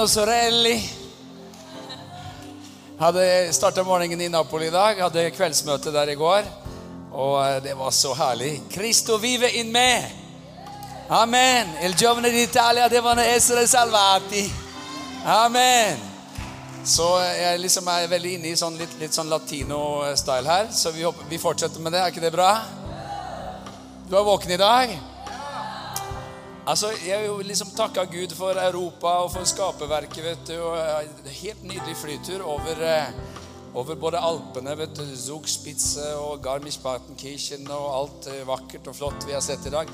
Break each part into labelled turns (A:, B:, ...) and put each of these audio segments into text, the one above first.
A: Buongiorno sorelli. Hadde starta morgenen i Napoli i dag. Hadde kveldsmøte der i går. Og eh, det var så herlig. Cristo vive in me. Amen. Il giovane d'Italia devono essere salvati. Amen. Så jeg liksom er veldig inne i sånn litt, litt sånn latino-style her. Så vi, håper, vi fortsetter med det. Er ikke det bra? Du er våken i dag? Altså, Jeg jo liksom takka Gud for Europa og for skaperverket. vet du, og eh, Helt nydelig flytur over, eh, over både Alpene, vet du, Zugspitze og Garmisch-Partenkirchen og alt eh, vakkert og flott vi har sett i dag.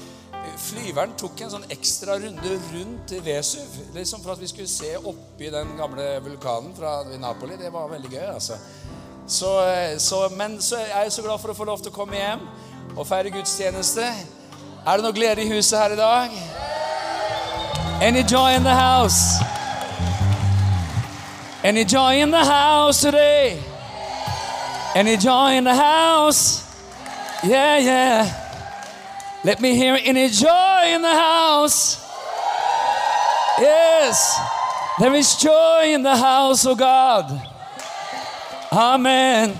A: Flyveren tok en sånn ekstra runde rundt Vesuv, liksom for at vi skulle se oppi den gamle vulkanen fra Napoli. Det var veldig gøy, altså. Så, så, men så er jeg så glad for å få lov til å komme hjem og feire gudstjeneste. Er det noe glede i huset her i dag? Any joy in the house? Any joy in the house today? Any joy in the house? Yeah, yeah. Let me hear any joy in the house. Yes, there is joy in the house of God. Amen.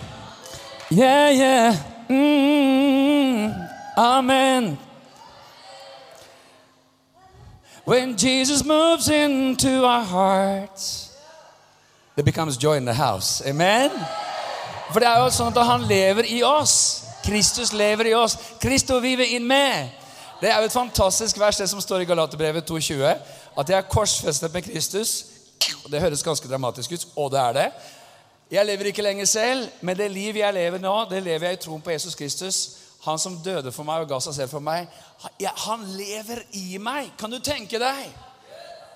A: Yeah, yeah. Mm, amen. When Jesus moves into our hearts, there becomes joy in the house. Amen? For det er jo sånn at han lever i oss. Kristus lever i oss. Kristo vive inn med. Det er jo et fantastisk vers, det som står i Galaterbrevet 2,20. At jeg er korsfestet med Kristus. Det høres ganske dramatisk ut, og det er det. Jeg lever ikke lenger selv, men det liv jeg lever nå, det lever jeg i troen på Jesus Kristus. Han som døde for meg og ga seg selv for meg. Han lever i meg. Kan du tenke deg?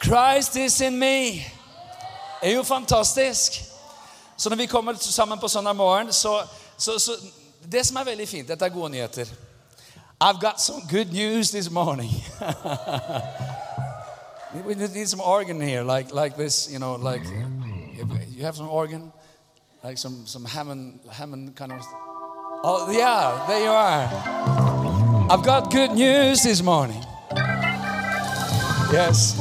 A: Christ is in me. Det er jo fantastisk. Så når vi kommer sammen på søndag morgen, så, så, så Det som er veldig fint Dette er gode nyheter. I've got some good news this morning. we need some organ here, like like this, you know, like you have some organ, like some some Hammond Hammond kind of. Oh yeah, there you are. I've got good news this morning. Yes.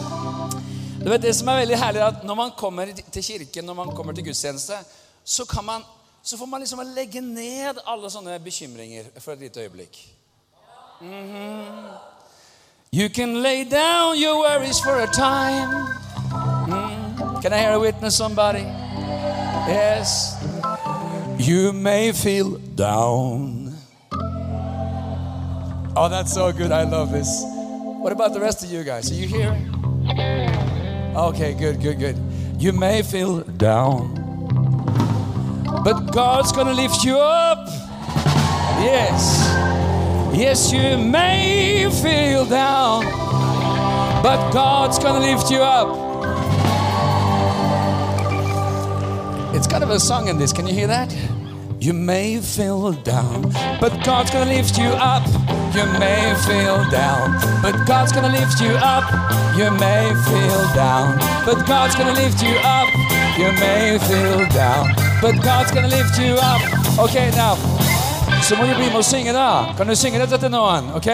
A: Du vet, Det som er veldig herlig, er at når man kommer til kirken, når man kommer til gudstjeneste, så, man, så får man liksom legge ned alle sånne bekymringer for et lite øyeblikk. Mm -hmm. You can lay down your worries for a time. Mm. Can I hear a witness, somebody? Yes. You may feel down. Oh, that's so good. I love this. What about the rest of you guys? Are you here? Okay, good, good, good. You may feel down, but God's gonna lift you up. Yes. Yes, you may feel down, but God's gonna lift you up. It's kind of a song in this. Can you hear that? You may feel down, but God's gonna lift you up. You may feel down, but God's gonna lift you up. You may feel down, but God's gonna lift you up. You may feel down, but God's gonna lift you up. Okay, now. Så må du bli med å synge, da. Kan du synge dette til noen? ok?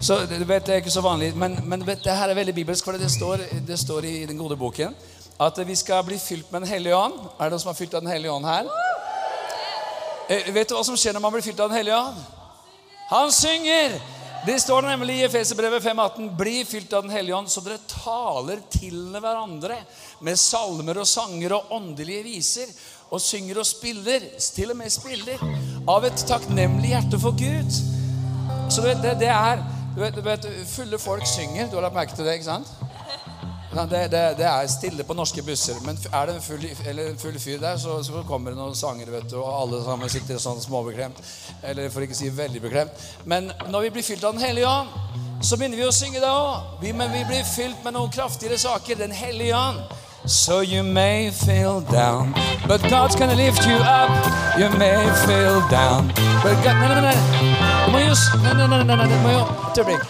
A: Så du vet, Det er ikke så vanlig, men, men det her er veldig bibelsk, for det står, det står i den gode boken at vi skal bli fylt med Den hellige ånd. Er det noen som har fylt av Den hellige ånd her? Eh, vet du hva som skjer når man blir fylt av Den hellige ånd? Han synger! Det står nemlig i Efeserbrevet 5,18.: Bli fylt av Den hellige ånd, så dere taler til hverandre med salmer og sanger og åndelige viser, og synger og spiller, til og med spiller, av et takknemlig hjerte for Gud. Så det, det, det er du vet, du vet, Fulle folk synger. Du har lagt merke til det, ikke sant? Det, det, det, er stille på norske busser. Men er det en full, en full fyr der, så, så, kommer det noen sanger, vet du, og alle sammen sitter sånn småbeklemt. Eller for ikke å si veldig beklemt. Men når vi blir fylt av Den hellige ånd, så begynner vi å synge da òg. Men vi blir fylt med noen kraftigere saker. Den hellige ånd. So you may feel down, but God's gonna lift you up. You may feel down, but God Nei, nei, nei. Du må jo, nei, nei, nei, nei, du må jo,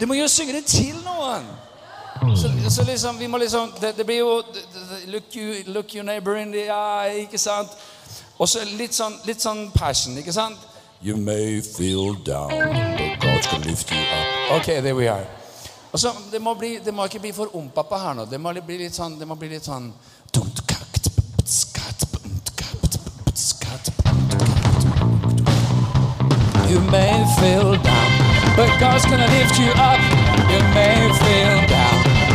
A: du må jo synge det til noen. Hmm. Så, så, liksom, vi må liksom Det, det blir jo look, you, look your neighbor in the eye, ikke sant? Og så litt sånn, litt sånn passion, ikke sant? You may feel down, but God's gonna lift you up. Ok, there we are. Og så, det, må bli, det må ikke bli for ompappa her nå. Det må bli litt sånn, det må bli litt sånn You may feel down, but God's gonna lift you up. You may feel down,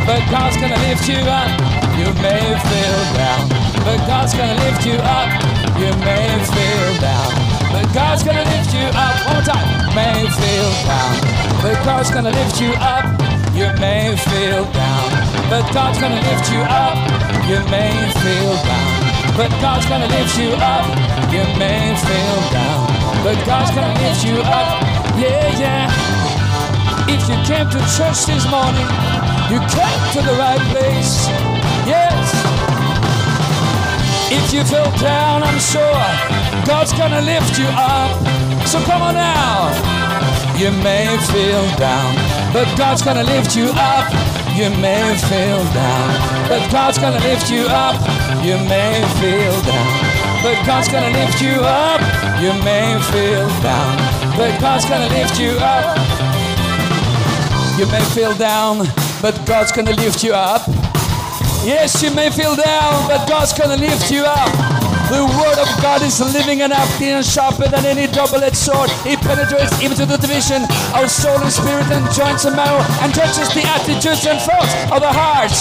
A: but God's gonna lift you up. You may feel down, but God's gonna lift you up. You may feel down, but God's gonna lift you up. One more time. May feel down, but God's gonna lift you up. You may feel down, but God's gonna lift you up. You may feel down, but God's gonna lift you up. You may feel down, but God's gonna lift you up. Yeah, yeah. If you came to church this morning, you came to the right place. Yes. If you fell down, I'm sure God's gonna lift you up. So come on now. You may feel down, but God's gonna lift you up. You may feel down, but God's gonna lift you up. You may feel down, but God's gonna lift you up. You may feel down, but God's gonna lift you up. You may feel down, but God's gonna lift you up. Yes, you may feel down, but God's gonna lift you up. The word of God is living and active and sharper than any double-edged sword. It penetrates even to the division of soul and spirit and joints and marrow and touches the attitudes and thoughts of the heart.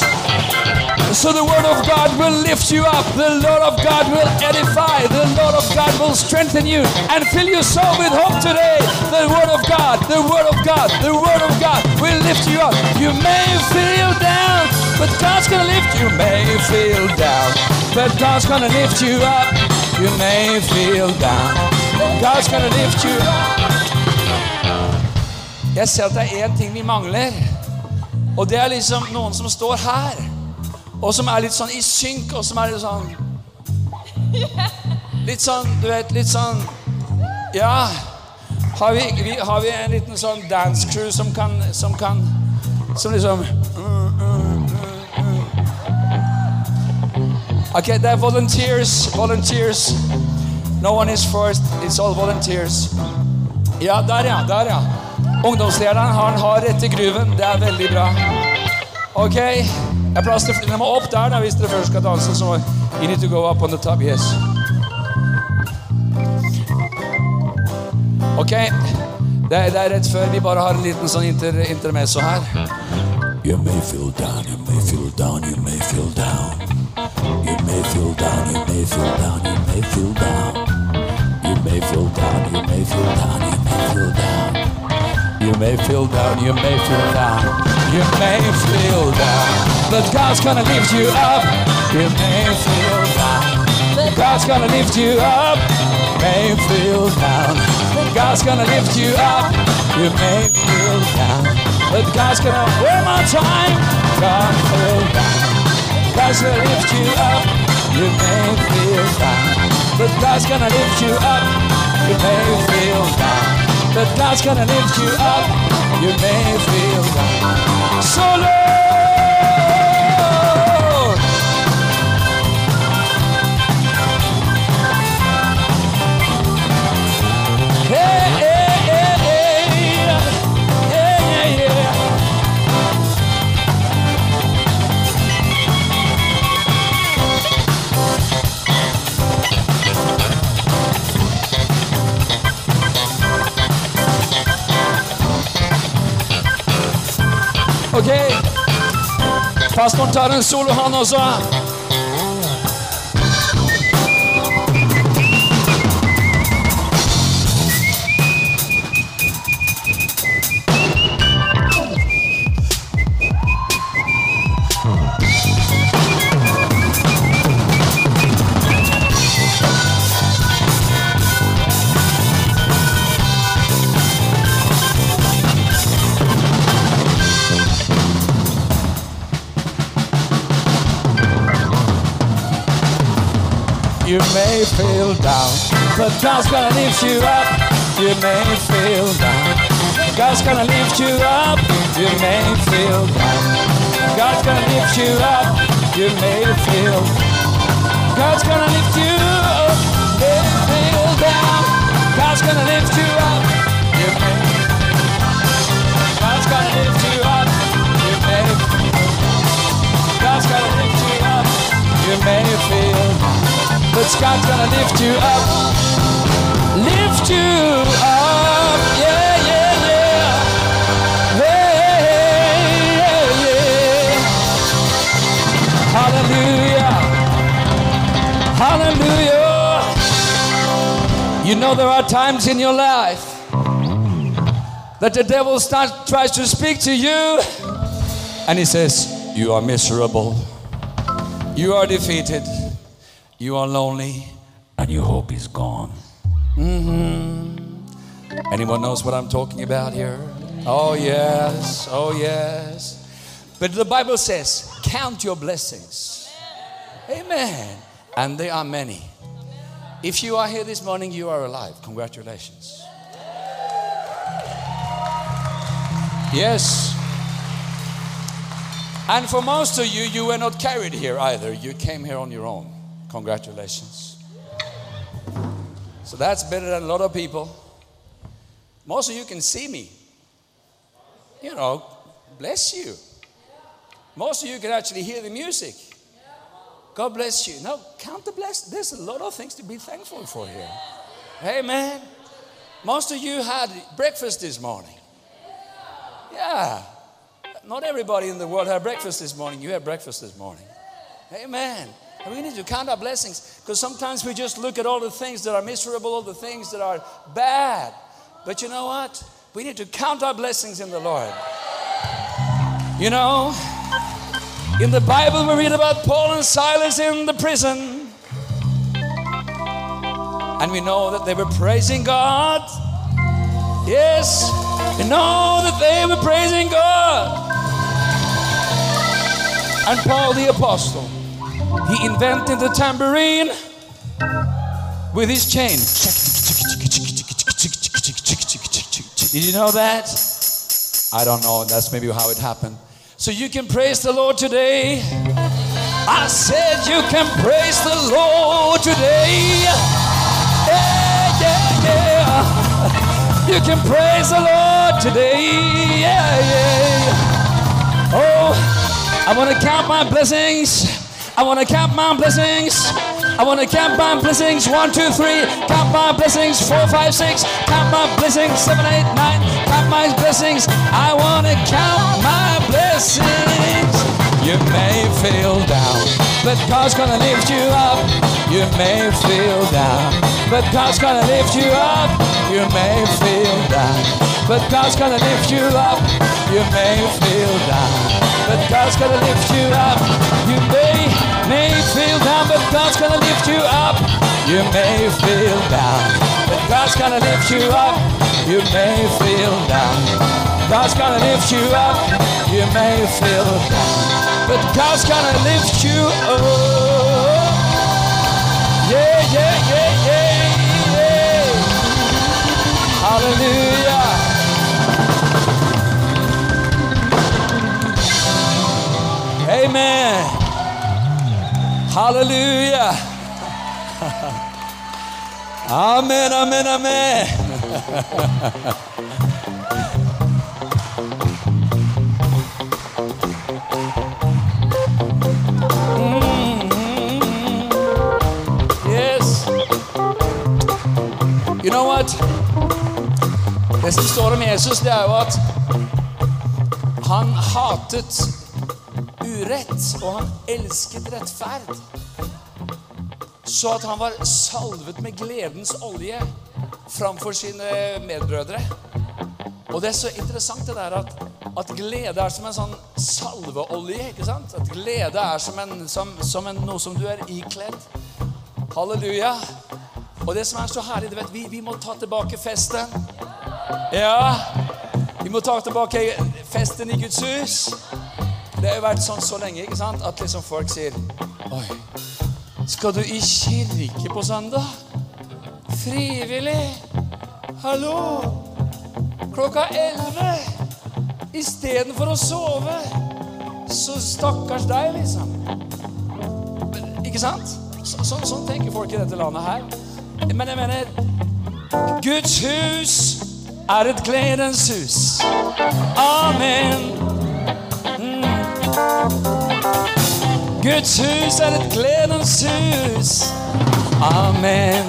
A: So the word of God will lift you up. The Lord of God will edify. The Lord of God will strengthen you and fill your soul with hope today. The word of God, the word of God, the word of God will lift you up. You may feel down, but God's gonna lift you. May feel down, but God's gonna lift you up. You may feel down, God's gonna lift you up. Jeg ser at det er én ting vi mangler, og det er liksom noen som står her. Og som er litt sånn i synk, og som er litt sånn Litt sånn, du vet, litt sånn Ja. Har vi, vi, har vi en liten sånn dance crew som kan Som kan Som liksom Ok, det er volunteers. Volunteers. No one is first. It's all volunteers. Ja, der, ja. Der, ja. Ungdomslederen han har rette gruven. Det er veldig bra. Ok. Det er plass må opp der da, hvis dere først skal danse. Så you need to go up on the top. Yes. Ok. Det er, det er rett før vi bare har en liten sånn inter, intermesso her. You may feel down, you may feel down, you may feel down. You may feel down, you may feel down, you may feel down. You may feel down, you may feel down, you may feel down. You may feel down, you may feel down, you may feel down. But God's gonna lift you up. You may feel down, but God's gonna lift you up. May feel down, but God's gonna lift you up. You may feel down, but God's gonna one more time. God feel down. Gonna lift you up. You may feel down, but God's gonna lift you up. You may feel down, but God's gonna lift you up. You may feel down. Solo. Hey, Pastoren tar en solo, han også. may feel down, but God's gonna lift you up. You may feel down. God's gonna lift you up. You may feel down. God's gonna lift you up. You may feel. God's gonna lift you up. You May feel down. God's gonna lift you up. You may. God's gonna lift you up. You may. God's gonna lift you up. You may feel. Down. Lift you up. Lift you up. Yeah, yeah, yeah. Hey, yeah, yeah. Hallelujah. Hallelujah. You know there are times in your life that the devil tries to speak to you and he says, You are miserable. You are defeated. You are lonely. And your hope is gone. Mm-hmm. Anyone knows what I'm talking about here? Oh, yes. Oh, yes. But the Bible says, Count your blessings. Amen. And they are many. If you are here this morning, you are alive. Congratulations. Yes. And for most of you, you were not carried here either. You came here on your own. Congratulations. So that's better than a lot of people. Most of you can see me. You know, bless you. Most of you can actually hear the music. God bless you. Now, count the blessings. There's a lot of things to be thankful for here. Amen. Most of you had breakfast this morning. Yeah. Not everybody in the world had breakfast this morning. You had breakfast this morning. Amen. We need to count our blessings because sometimes we just look at all the things that are miserable, all the things that are bad. But you know what? We need to count our blessings in the Lord. You know, in the Bible, we read about Paul and Silas in the prison. And we know that they were praising God. Yes, we know that they were praising God. And Paul the Apostle, he invented the tambourine with his chain. Did you know that? I don't know. That's maybe how it happened. So you can praise the Lord today. I said you can praise the Lord today. Yeah, yeah, yeah. You can praise the Lord today. Yeah, yeah. Oh, I want to count my blessings. I want to count my blessings. I want to count my blessings. One, two, three. Count my blessings. Four, five, six. Count my blessings. Seven, eight, nine. Count my blessings. I want to count my blessings. You may feel down, but God's gonna lift you up. You may feel down, but God's gonna lift you up. You may feel down, but God's gonna lift you up. You may feel down, but God's gonna lift you up. You may may feel down, but God's gonna lift you up. You may feel down, but God's gonna lift you up. You may feel down, God's gonna lift you up. You may feel down, but God's gonna lift you up. Yeah, yeah, yeah, yeah, yeah. Hallelujah. Amen. Hallelujah. Amen, amen, amen. Yes. You know what? Det som står om Jesus, det er jo at han hatet urett, og han elsket rettferd. Så at han var salvet med gledens olje framfor sine medbrødre. Og det er så interessant det der at, at glede er som en sånn salveolje. ikke sant? At glede er som, en, som, som en, noe som du er ikledd. Halleluja. Og det som er så herlig, du vet, vi, vi må ta tilbake festen. Ja, vi må ta tilbake festen i Guds hus. Det har jo vært sånn så lenge ikke sant? at liksom folk sier Oi, skal du i kirke på søndag? Frivillig? Hallo? Klokka elleve? Istedenfor å sove? Så stakkars deg, liksom. Ikke sant? Så, sånn, sånn tenker folk i dette landet her. Men jeg mener Guds hus er et gledens hus. Amen. Guds hus er et gledens hus. Amen.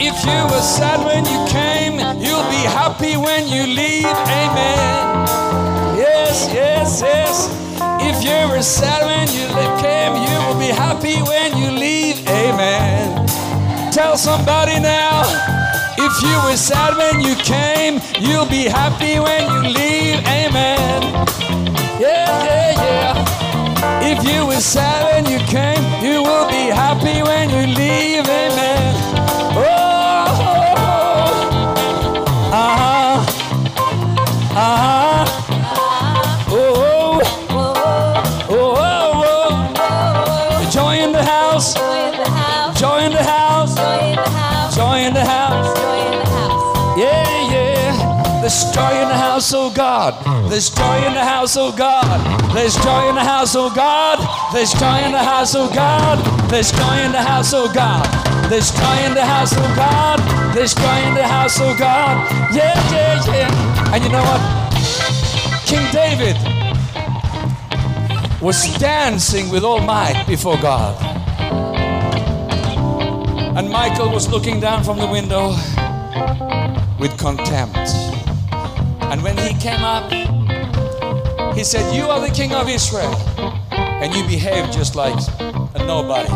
A: If you were sad when you came, you'll be happy when you leave. Amen. Yes, yes, yes. If you were sad when you came, you will be happy when you leave. Amen. Tell somebody now. If you were sad when you came, you'll be happy when you leave. Amen. Yeah, yeah, yeah. If you were sad when you came, you will be happy when you leave. Amen. Oh, house, oh God. There's joy in the house, oh God. There's joy in the house, oh God. There's joy in the house, oh God. There's joy in the house, oh God. There's joy in the house, oh God. There's joy in the house, oh God. Yeah, yeah, yeah. And you know what? King David was dancing with all might before God. And Michael was looking down from the window with contempt. And when he came up, he said, You are the king of Israel. And you behave just like a nobody.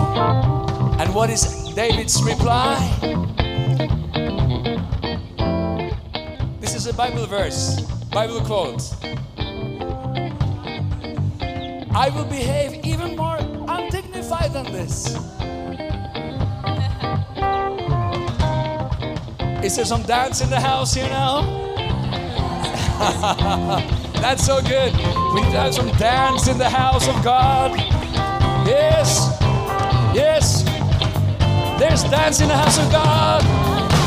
A: And what is David's reply? This is a Bible verse, Bible quote. I will behave even more undignified than this. Is there some dance in the house here now? That's so good. We have some dance in the house of God. Yes. Yes. There's dance in the house of God.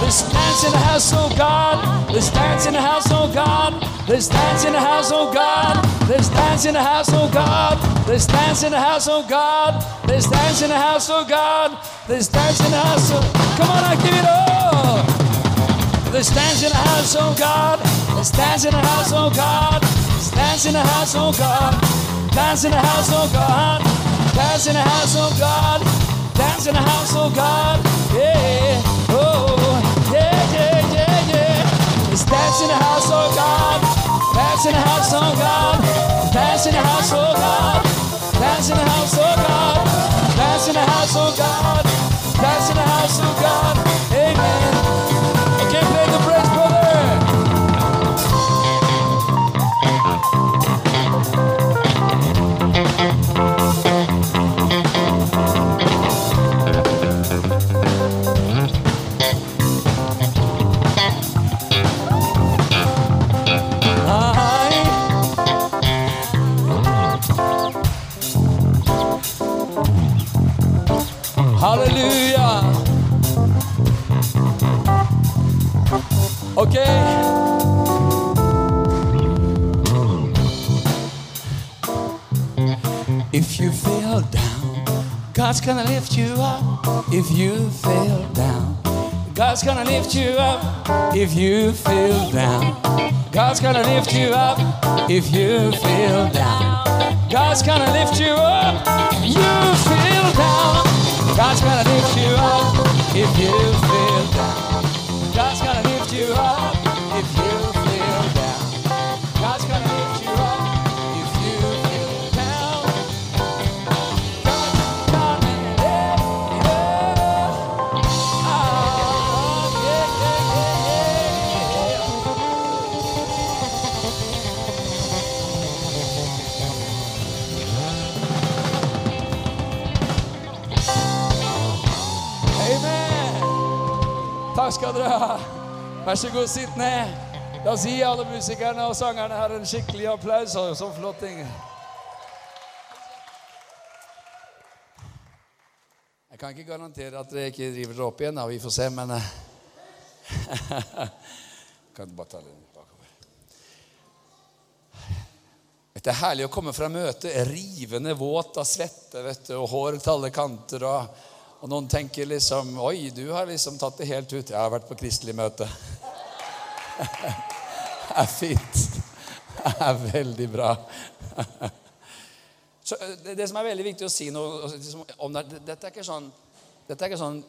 A: There's dance in the house of God. There's dance in the house of God. There's dance in the house of God. There's dance in the house of God. There's dance in the house of God. There's dance in the house of God. There's dance in the house of Come on, I give it all. There's dance in the house of God. There's dance in the house of God. There's dance in the house of God. Dance in the house of God. Dance in the house of God. Dance in the house of God. Yeah. Oh, yeah, yeah, yeah, yeah. There's dance in the house of God. Dance in the house of God. Dance in the house of God. Dance in the house of God. Dance in the house of God. Dance in the house of God. Amen. God's gonna lift you up. If you feel down, God's gonna lift you up. If you feel down, God's gonna lift you up. If you feel down, God's gonna lift you up. if You feel down, God's gonna lift you up. If you feel down, Takk skal dere ha. Vær så god, sitt ned. La oss gi alle musikerne og sangerne her en skikkelig applaus. Sånn flott ting. Jeg kan ikke garantere at dere ikke driver dere opp igjen. Da. Vi får se, men eh, Kan bare ta den bakover. Det er herlig å komme fra møtet rivende våt av svette vet du, og hår til alle kanter. Og, og noen tenker liksom Oi, du har liksom tatt det helt ut. Jeg har vært på kristelig møte. Det er fint. Det er veldig bra. Så eh, det, som er veldig viktig å si noe om det, Dette er ikke sånn Dette er ikke sånn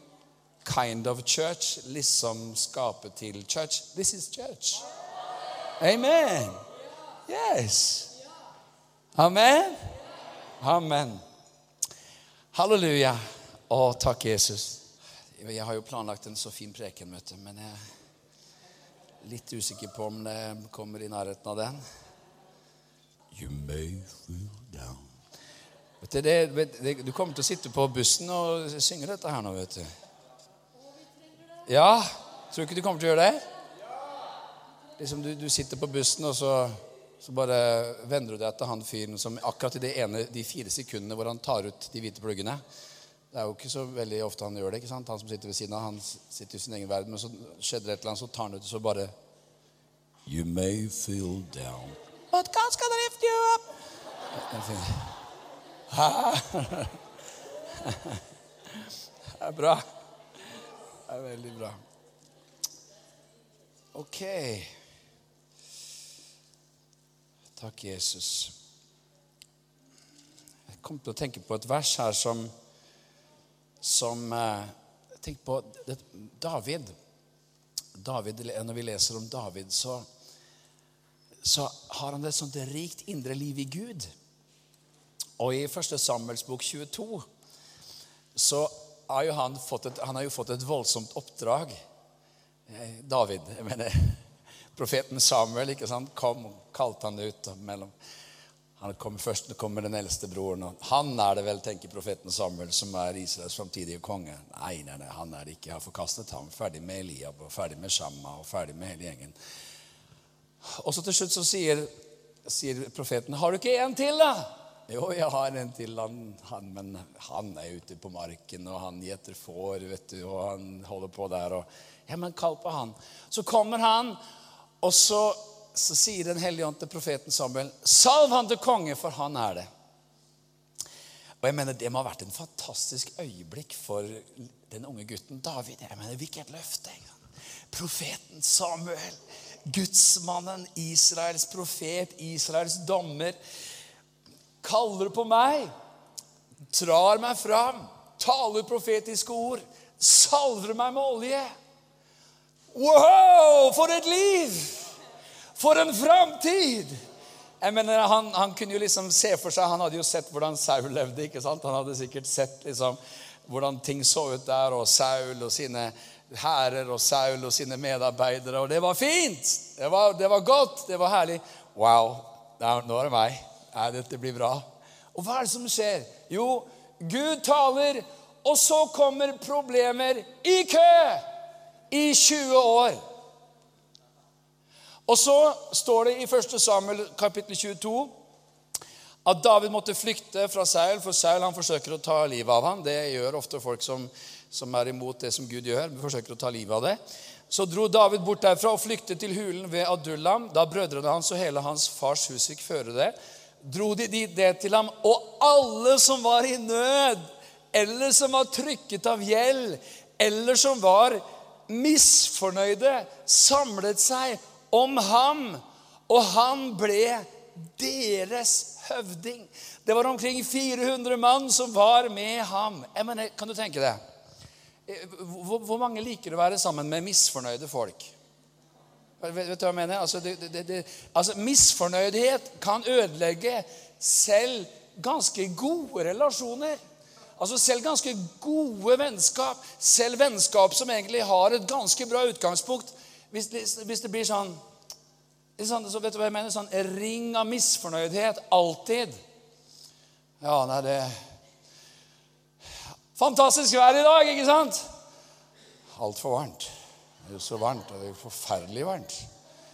A: kind of church, liksom skape til church. This is church. Amen. Yes. Amen. Amen. Halleluja. Å, takk, Jesus. Jeg har jo planlagt en så fin preken, vet du, men jeg er litt usikker på om det kommer i nærheten av den. You may feel down. Vet du, det, det, du kommer til å sitte på bussen og synge dette her nå, vet du. Ja? Tror du ikke du kommer til å gjøre det? Liksom du, du sitter på bussen, og så, så bare vender du deg etter han fyren som akkurat i det ene, de fire sekundene hvor han tar ut de hvite pluggene Det er jo ikke så veldig ofte han gjør det. ikke sant? Han som sitter ved siden av, han sitter i sin egen verden. Men så skjedde det et eller annet, så tar han ut, og så bare You may feel down. But God's gonna lift you up. Det er bra. Det er veldig bra. Ok. Takk, Jesus. Jeg kom til å tenke på et vers her som, som Tenk på David. David. Når vi leser om David, så så har han et sånt rikt indre liv i Gud. Og i 1. Samuels bok 22 så har jo han fått et, han har jo fått et voldsomt oppdrag. Eh, David, jeg mener Profeten Samuel ikke sant, kom og kalte han ut. mellom han kommer først kommer den eldste broren. og Han er det vel, tenker profeten Samuel, som er Israels framtidige konge. Nei, nei, nei, han er det ikke. Jeg har forkastet ham. Ferdig med Eliab og ferdig med Shamma og ferdig med hele gjengen. Og så til slutt så sier, sier profeten, 'Har du ikke en til, da?' 'Jo, jeg har en til, han, han, men han er ute på marken, og han gjeter får, vet du, og han holder på der.' Og, ja, men kall på han. Så kommer han, og så, så sier Den hellige ånd til profeten Samuel, 'Salv han til konge, for han er det.' Og jeg mener, Det må ha vært en fantastisk øyeblikk for den unge gutten David. Jeg mener, Hvilket løfte! Profeten Samuel Gudsmannen, Israels profet, Israels dommer, kaller på meg, trar meg fram, taler profetiske ord, salver meg med olje. Wow, for et liv! For en framtid! Jeg mener, han, han, kunne jo liksom se for seg Han hadde jo sett hvordan Saul levde. ikke sant? Han hadde sikkert sett liksom hvordan ting så ut der, og Saul og sine hærer og Saul og sine medarbeidere. Og det var fint! Det var, det var godt, det var herlig. Wow, nå er det meg. Ja, dette blir bra. Og hva er det som skjer? Jo, Gud taler, og så kommer problemer i kø i 20 år. Og så står det i 1. Samuel kapittel 22 at David måtte flykte fra Saul, for Saul han forsøker å ta livet av ham. Det gjør ofte folk som som er imot det som Gud gjør. Vi forsøker å ta livet av det. Så dro David bort derfra og flyktet til hulen ved Adullam. Da brødrene hans og hele hans fars hus fikk føre det, dro de det til ham. Og alle som var i nød, eller som var trykket av gjeld, eller som var misfornøyde, samlet seg om ham. Og han ble deres høvding. Det var omkring 400 mann som var med ham. Jeg mener, kan du tenke det? Eh, hvor, hvor, mange liker å være sammen med misfornøyde folk? Vet, vet du hva jeg mener? Altså, det, det, det, altså, misfornøydhet kan ødelegge selv ganske gode relasjoner. Altså Selv ganske gode vennskap, selv vennskap som egentlig har et ganske bra utgangspunkt Hvis, hvis det blir sånn, så vet du hva jeg mener, sånn ring av misfornøydhet alltid Ja, nei, det Fantastisk vær i dag, ikke sant? Altfor varmt. Det er jo så varmt, det er jo forferdelig varmt.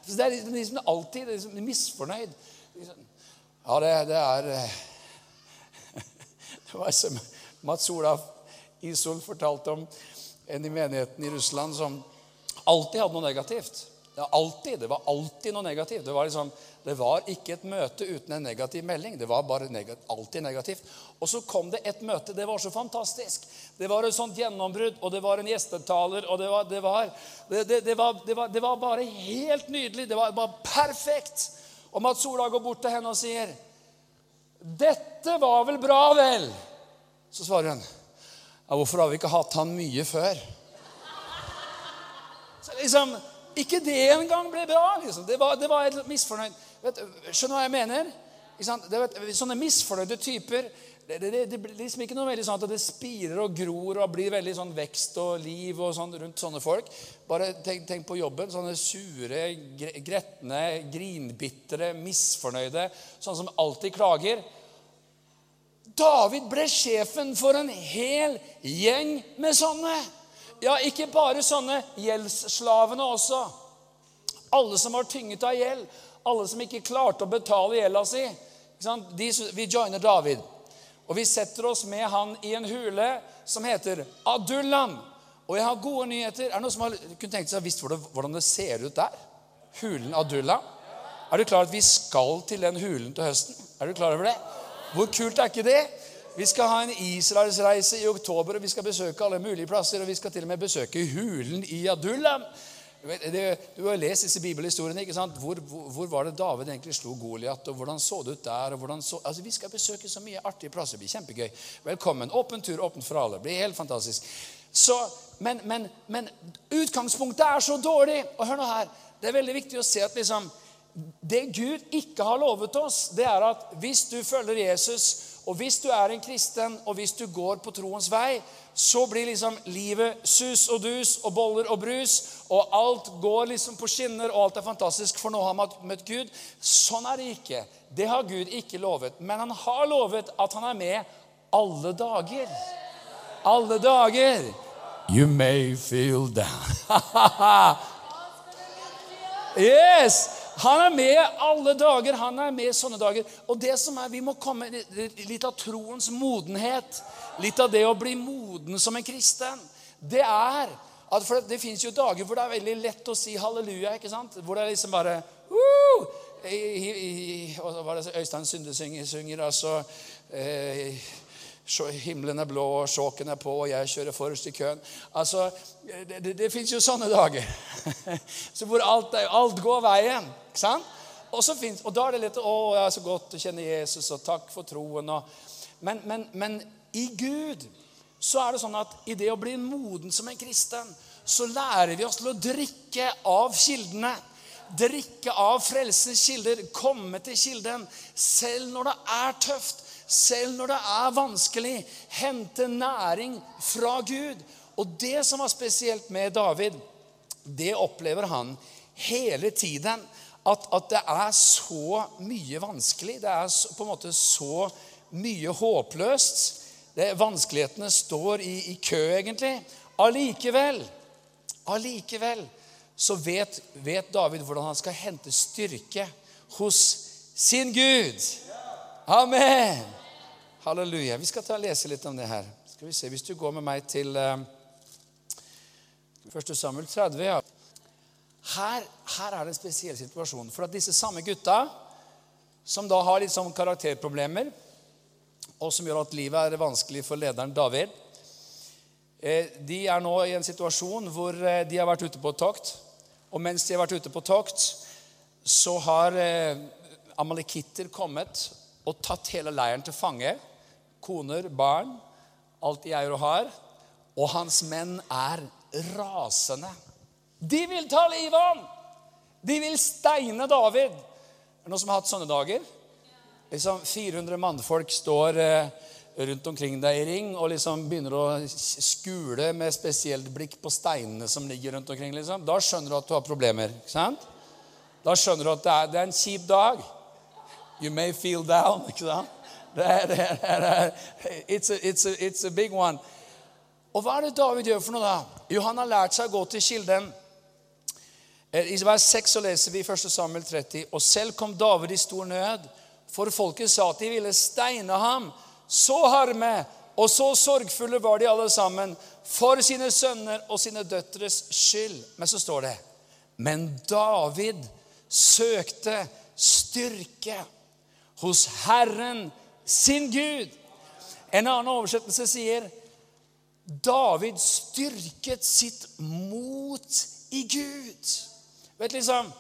A: Så det er liksom, liksom alltid det liksom misfornøyd. Ja, det, det er eh, Det var som Mats Olaf Isol fortalte om en i menigheten i Russland som alltid hadde noe negativt. Ja, alltid, det var alltid noe negativt. Det var liksom det var ikke et møte uten en negativ melding. Det var bare negativt, alltid negativt. Og så kom det et møte. Det var så fantastisk. Det var et sånt gjennombrudd, og det var en gjestetaler, og det var, det var, det, var, det var bare helt nydelig. Det var bare perfekt. Og Mats Sola går bort til henne og sier 'Dette var vel bra, vel?' Så svarer hun, 'Ja, hvorfor har vi ikke hatt han mye før?' Så liksom, Ikke det engang ble bra. liksom. Det var, det var et misfornøyd. Vet, skjønner du hva jeg mener? Det, vet, sånne misfornøyde typer det, det, det, blir liksom ikke noe veldig sånn at det spirer og gror og blir veldig sånn vekst og liv og sånn rundt sånne folk. Bare tenk, tenk på jobben. Sånne sure, gretne, grinbitre, misfornøyde. Sånne som alltid klager. David ble sjefen for en hel gjeng med sånne. Ja, ikke bare sånne gjeldsslavene også. Alle som var tynget av gjeld. Alle som ikke klarte å betale gjelda si. De, vi joiner David. Og vi setter oss med han i en hule som heter Adullam. Og jeg har gode nyheter. Er det noen som har kunne tenkt seg visst hvordan det ser ut der? Hulen Adullam. Er du klar at vi skal til den hulen til høsten? Er du klar over det? Hvor kult er ikke det? Vi skal ha en Israelsreise i oktober, og vi skal besøke alle mulige plasser. Og vi skal til og med besøke hulen i Adullam. Du har lest disse bibelhistoriene. ikke sant? Hvor, hvor, hvor, var det David egentlig slo Goliat? Og hvordan så det ut der? og hvordan så... Altså, Vi skal besøke så mye artige plasser. Det blir kjempegøy. Velkommen. Åpen tur, åpen for alle. Det blir helt fantastisk. Så, men, men, men utgangspunktet er så dårlig. Og hør nå her. Det er veldig viktig å se at liksom, det Gud ikke har lovet oss, det er at hvis du følger Jesus, og hvis du er en kristen, og hvis du går på troens vei, så blir liksom livet sus og dus og boller og brus, og alt går liksom på skinner, og alt er fantastisk, for nå har man møtt Gud. Sånn er det ikke. Det har Gud ikke lovet. Men han har lovet at han er med alle dager. Alle dager. You may feel down. yes! Han er med alle dager. Han er med sånne dager. Og det som er, Vi må komme litt av troens modenhet. Litt av det å bli moden som en kristen. Det er at for Det fins jo dager hvor det er veldig lett å si halleluja. ikke sant? Hvor det er liksom bare uh, i, i, i, og så var det Øystein Sunde synger? altså eh, Himmelen er blå, og sjåken er på, og jeg kjører forrest i køen. Altså, Det, det, det fins jo sånne dager. så hvor alt, alt, går veien. ikke sant? Og, finnes, og da er det litt Å, jeg er så godt å kjenne Jesus, og takk for troen. Og, men, men, men i Gud så er det sånn at i det å bli moden som en kristen, så lærer vi oss til å drikke av kildene. Drikke av frelsens kilder, komme til kilden. Selv når det er tøft, selv når det er vanskelig. Hente næring fra Gud. Og det som var spesielt med David, det opplever han hele tiden. At, at det er så mye vanskelig. Det er på en måte så mye håpløst. Det, vanskelighetene står i, i kø, egentlig. Allikevel, allikevel så vet, vet, David hvordan han skal hente styrke hos sin Gud. Amen! Halleluja. Vi skal ta og lese litt om det her. Skal vi se, Hvis du går med meg til uh, eh, 1. Samuel 30 ja. her, her, er det en spesiell situasjon. For at disse samme gutta, som da har litt sånn karakterproblemer og som gjør at livet er vanskelig for lederen David. Eh, de er nå i en situasjon hvor eh, de har vært ute på tokt. Og mens de har vært ute på tokt, så har eh, amalekitter kommet og tatt hele leiren til fange. Koner, barn, alt de eier og har. Og hans menn er rasende. De vil ta livet av ham! De vil steine David. Er det noen som har hatt sånne dager? liksom 400 mannfolk står eh, rundt omkring deg i ring og liksom begynner å skule med spesielt blikk på steinene som ligger rundt omkring. Liksom. Da skjønner du at du har problemer. ikke sant? Da skjønner du at det er, det er en kjip dag. You may feel down. ikke sant? Det er, it's, a, it's, a, it's a big one. Og hva er det David gjør for noe, da? Jo, han har lært seg å gå til kilden. Eh, I vers 6 så leser vi 1. Samuel 30. Og selv kom David i stor nød for folket sa at de ville steine ham. Så harme og så sorgfulle var de alle sammen for sine sønner og sine døtres skyld. Men så står det Men David søkte styrke hos Herren sin Gud. En annen oversettelse sier David styrket sitt mot i Gud. Vet liksom,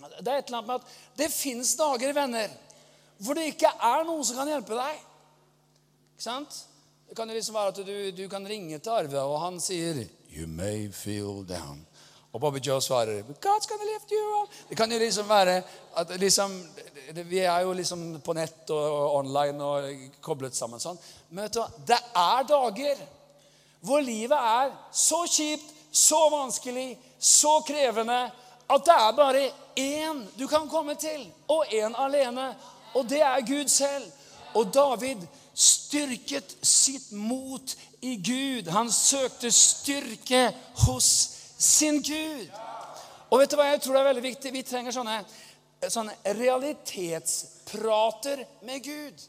A: Det er et eller annet med at det fins dager, venner, Hvor det ikke er noen som kan hjelpe deg. Ikke sant? Det kan jo liksom være at du, du kan ringe til Arve, og han sier You may feel down. Og Bobby Joe svarer God's gonna lift you up. Det kan jo liksom være at liksom, Vi er jo liksom på nett og online og koblet sammen sånn. Men vet du? Det er dager hvor livet er så kjipt, så vanskelig, så krevende at det er bare én du kan komme til, og én alene. Og det er Gud selv. Og David styrket sitt mot i Gud. Han søkte styrke hos sin Gud. Og vet du hva jeg tror det er veldig viktig? Vi trenger sånne, sånne realitetsprater med Gud.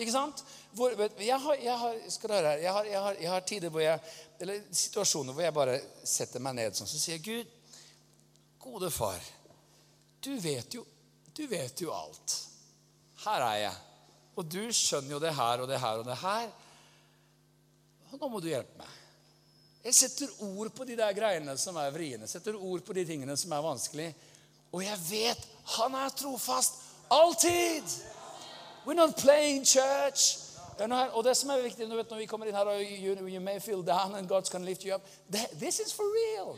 A: Ikke sant? Hvor, jeg, har, jeg, har, skal høre her, jeg, har, jeg, har, jeg har tider hvor jeg, eller situasjoner hvor jeg bare setter meg ned sånn, så sier Gud, gode far, du vet jo, du vet jo alt. Her er jeg. Og du skjønner jo det her og det her og det her. Nå må du hjelpe meg. Jeg setter ord på de der greiene som er vriene. Setter ord på de tingene som er vanskelig. Og jeg vet han er trofast. Alltid! We're not playing church. Og det som er viktig vet, når vi kommer inn her og you, you may feel down and God's gonna lift you up This is for real.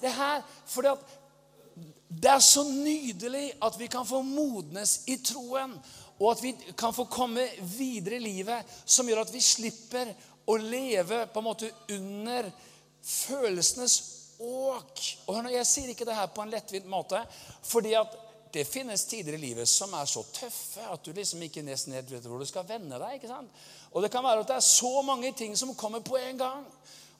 A: Det her, fordi at det er så nydelig at vi kan få modnes i troen. Og at vi kan få komme videre i livet som gjør at vi slipper å leve på en måte under følelsenes åk. Og hør nå, Jeg sier ikke det her på en lettvint måte, fordi at det finnes tider i livet som er så tøffe at du liksom ikke nesten helt vet hvor du skal vende deg. ikke sant? Og det kan være at det er så mange ting som kommer på en gang.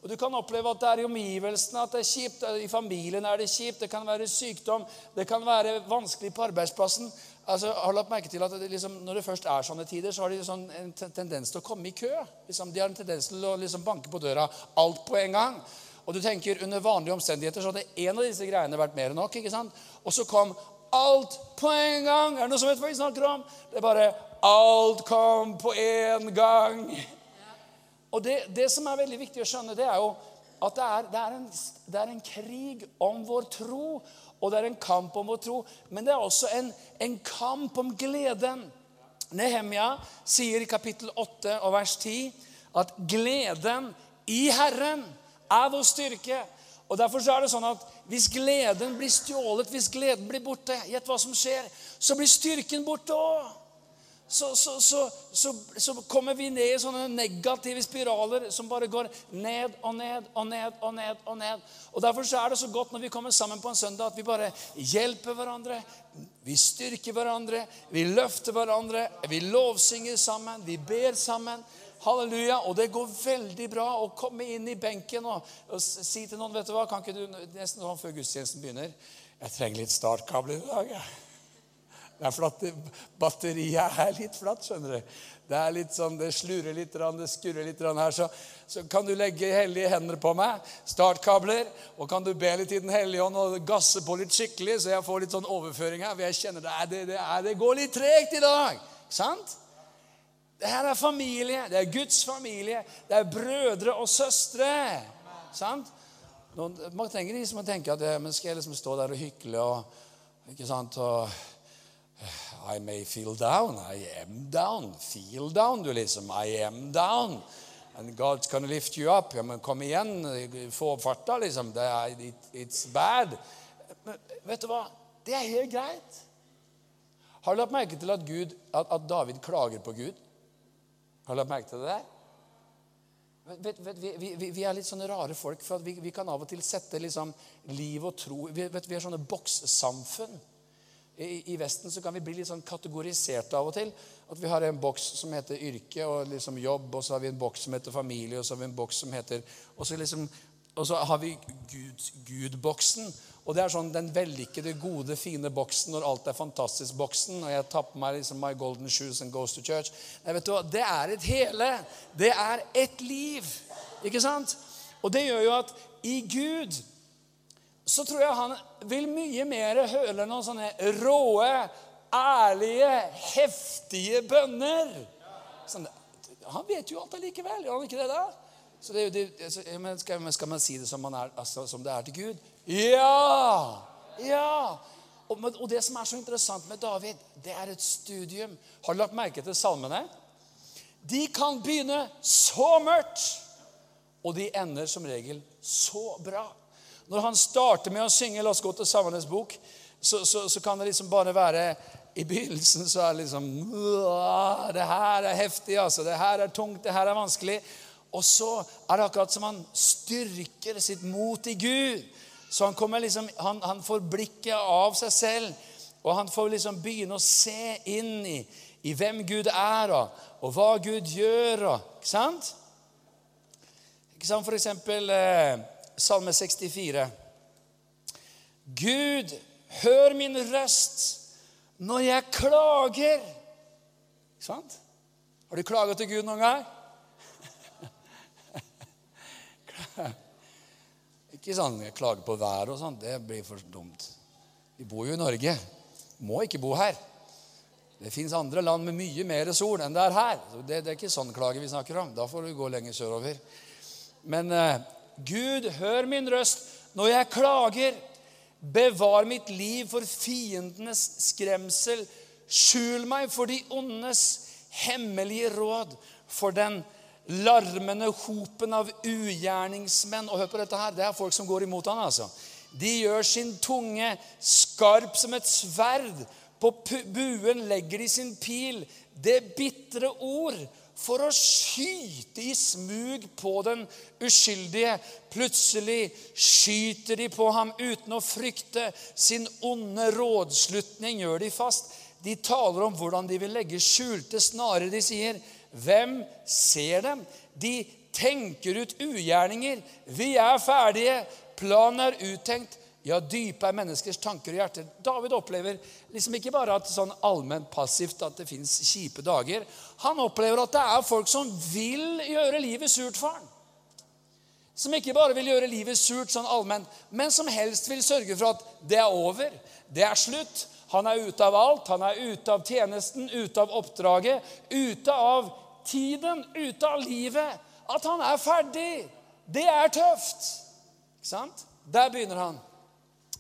A: Og Du kan oppleve at det er i omgivelsene at det er kjipt. I familien er det kjipt. Det kan være sykdom. Det kan være vanskelig på arbeidsplassen. Altså, har lagt merke til at det liksom, Når det først er sånne tider, så har de liksom en tendens til å komme i kø. Liksom, de har en tendens til å liksom banke på døra alt på en gang. Og du tenker, Under vanlige omstendigheter så hadde en av disse greiene vært mer enn nok. ikke sant? Og så kom alt på en gang. Er det noen som vet hva vi snakker om? Det er bare Alt kom på en gang. Og det, det som er veldig viktig å skjønne, det er jo at det er, det er, en, det er en krig om vår tro og det er en kamp om å tro. Men det er også en, en kamp om gleden. Nehemia sier i kapittel 8 og vers 10 at gleden i Herren er vår styrke. Og Derfor er det sånn at hvis gleden blir stjålet, hvis gleden blir borte, gjett hva som skjer, så blir styrken borte òg så, så, så, så, kommer vi ned i sånne negative spiraler som bare går ned og ned og ned og ned. og ned. Og Derfor er det så godt når vi kommer sammen på en søndag, at vi bare hjelper hverandre. Vi styrker hverandre, vi løfter hverandre, vi lovsynger sammen, vi ber sammen. Halleluja. Og det går veldig bra å komme inn i benken og, og si til noen vet du hva, Kan ikke du nesten sånn før gudstjenesten begynner Jeg trenger litt startkabler i dag. jeg. Det er flatt, batteriet er litt flatt, skjønner du. Det er litt sånn, det slurer litt, det skurrer litt her. Så, så, kan du legge hellige hender på meg, startkabler, og kan du be litt i Den hellige ånd og gasse på litt skikkelig, så jeg får litt sånn overføring her. For jeg kjenner det, det, det, det går litt tregt i dag. Sant? Det her er familie. Det er Guds familie. Det er brødre og søstre. Sant? Noen, man trenger liksom å tenke at men skal jeg liksom stå der og hykle og, ikke sant, og i may feel down. I am down. Feel down, du liksom. I am down. And God's gonna lift you up. Ja, men kom igjen. Få opp farta, liksom. Er, it, it's bad. Men vet du hva? Det er helt greit. Har du lagt merke til at, Gud, at, at David klager på Gud? Har du lagt merke til det der? Vet, vet, vi, vi, vi, er litt sånne rare folk, for vi, vi kan av og til sette liksom liv og tro Vi, vet, vi er sånne bokssamfunn. I, Vesten så kan vi bli litt sånn kategoriserte av og til. At vi har en boks som heter yrke og liksom jobb, og så har vi en boks som heter familie, og så har vi en boks som heter Og så, liksom, og så har vi Gud-boksen. og det er sånn den vellykkede, gode, fine boksen når alt er fantastisk-boksen. Og jeg tar på meg liksom my golden shoes and goes to church. Nei, vet du hva? Det er et hele. Det er et liv. Ikke sant? Og det gjør jo at i Gud så tror jeg han vil mye mer høre noen sånne råe, ærlige, heftige bønner. Sånn, han vet jo alt allikevel. Gjør han ikke det, da? Så det, det, altså, skal, skal, man si det som, er, altså, som, det er til Gud? Ja! Ja! Og, og det som er så interessant med David, det er et studium. Har du lagt merke til salmene? De kan begynne så mørkt, og de ender som regel så bra. Når han starter med å synge 'La oss gå til Salmenes bok', så, så, så kan det liksom bare være I begynnelsen så er det liksom «Åh, Det her er heftig, altså. Det her er tungt, det her er vanskelig. Og så er det akkurat som han styrker sitt mot i Gud. Så han, kommer liksom, han, han får blikket av seg selv, og han får liksom begynne å se inn i, i hvem Gud er, og, og hva Gud gjør. Og, ikke sant? Ikke sant? For eksempel eh, Salme 64. Gud, hør min røst når jeg klager. Ikke sant? Har du klaget til Gud noen gang? Ikke sånn klager på været og sånn. Det blir for dumt. Vi bor jo i Norge. Må ikke bo her. Det fins andre land med mye mer sol enn det er her. Det, det er ikke sånn klage vi snakker om. Da får du gå lenger sørover. Men eh, Gud, hør min røst når jeg klager. Bevar mitt liv for fiendenes skremsel. Skjul meg for de ondes hemmelige råd. For den larmende hopen av ugjerningsmenn. Og hør på dette her. Det er folk som går imot han, altså. De gjør sin tunge skarp som et sverd. På buen legger de sin pil. Det bitre ord for å skyte i smug på den uskyldige. Plutselig skyter de på ham uten å frykte. Sin onde rådslutning gjør de fast. De taler om hvordan de vil legge skjulte snarer. De sier, 'Hvem ser dem?' De tenker ut ugjerninger. 'Vi er ferdige. Planen er uttenkt.' Ja, dype er menneskers tanker og hjerter. David opplever liksom ikke bare at sånn allment passivt at det fins kjipe dager. Han opplever at det er folk som vil gjøre livet surt for ham. Som ikke bare vil gjøre livet surt sånn allment, men som helst vil sørge for at det er over. Det er slutt. Han er ute av alt. Han er ute av tjenesten, ute av oppdraget, ute av tiden, ute av livet. At han er ferdig. Det er tøft. Ikke sant? Der begynner han.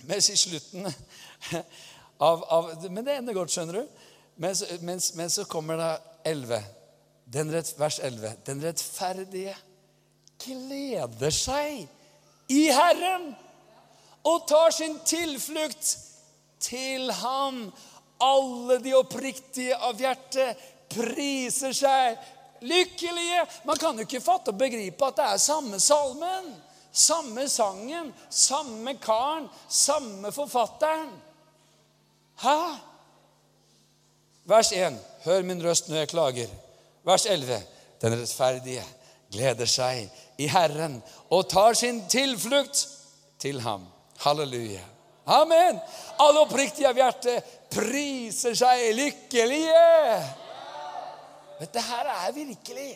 A: Mens i slutten av, av Men det ender godt, skjønner du. Men, mens, men så kommer da 11. Den rett, vers 11. Den rettferdige gleder seg i Herren og tar sin tilflukt til ham. Alle de oppriktige av hjertet priser seg lykkelige. Man kan jo ikke fatte og begripe at det er samme salmen, samme sangen, samme karen, samme forfatteren. Hæ? Vers 1. Hør min røst når jeg klager. Vers 11. Den rettferdige gleder seg i Herren og tar sin tilflukt til ham. Halleluja. Amen. Alle oppriktige av hjertet priser seg lykkelige. Dette her er virkelig.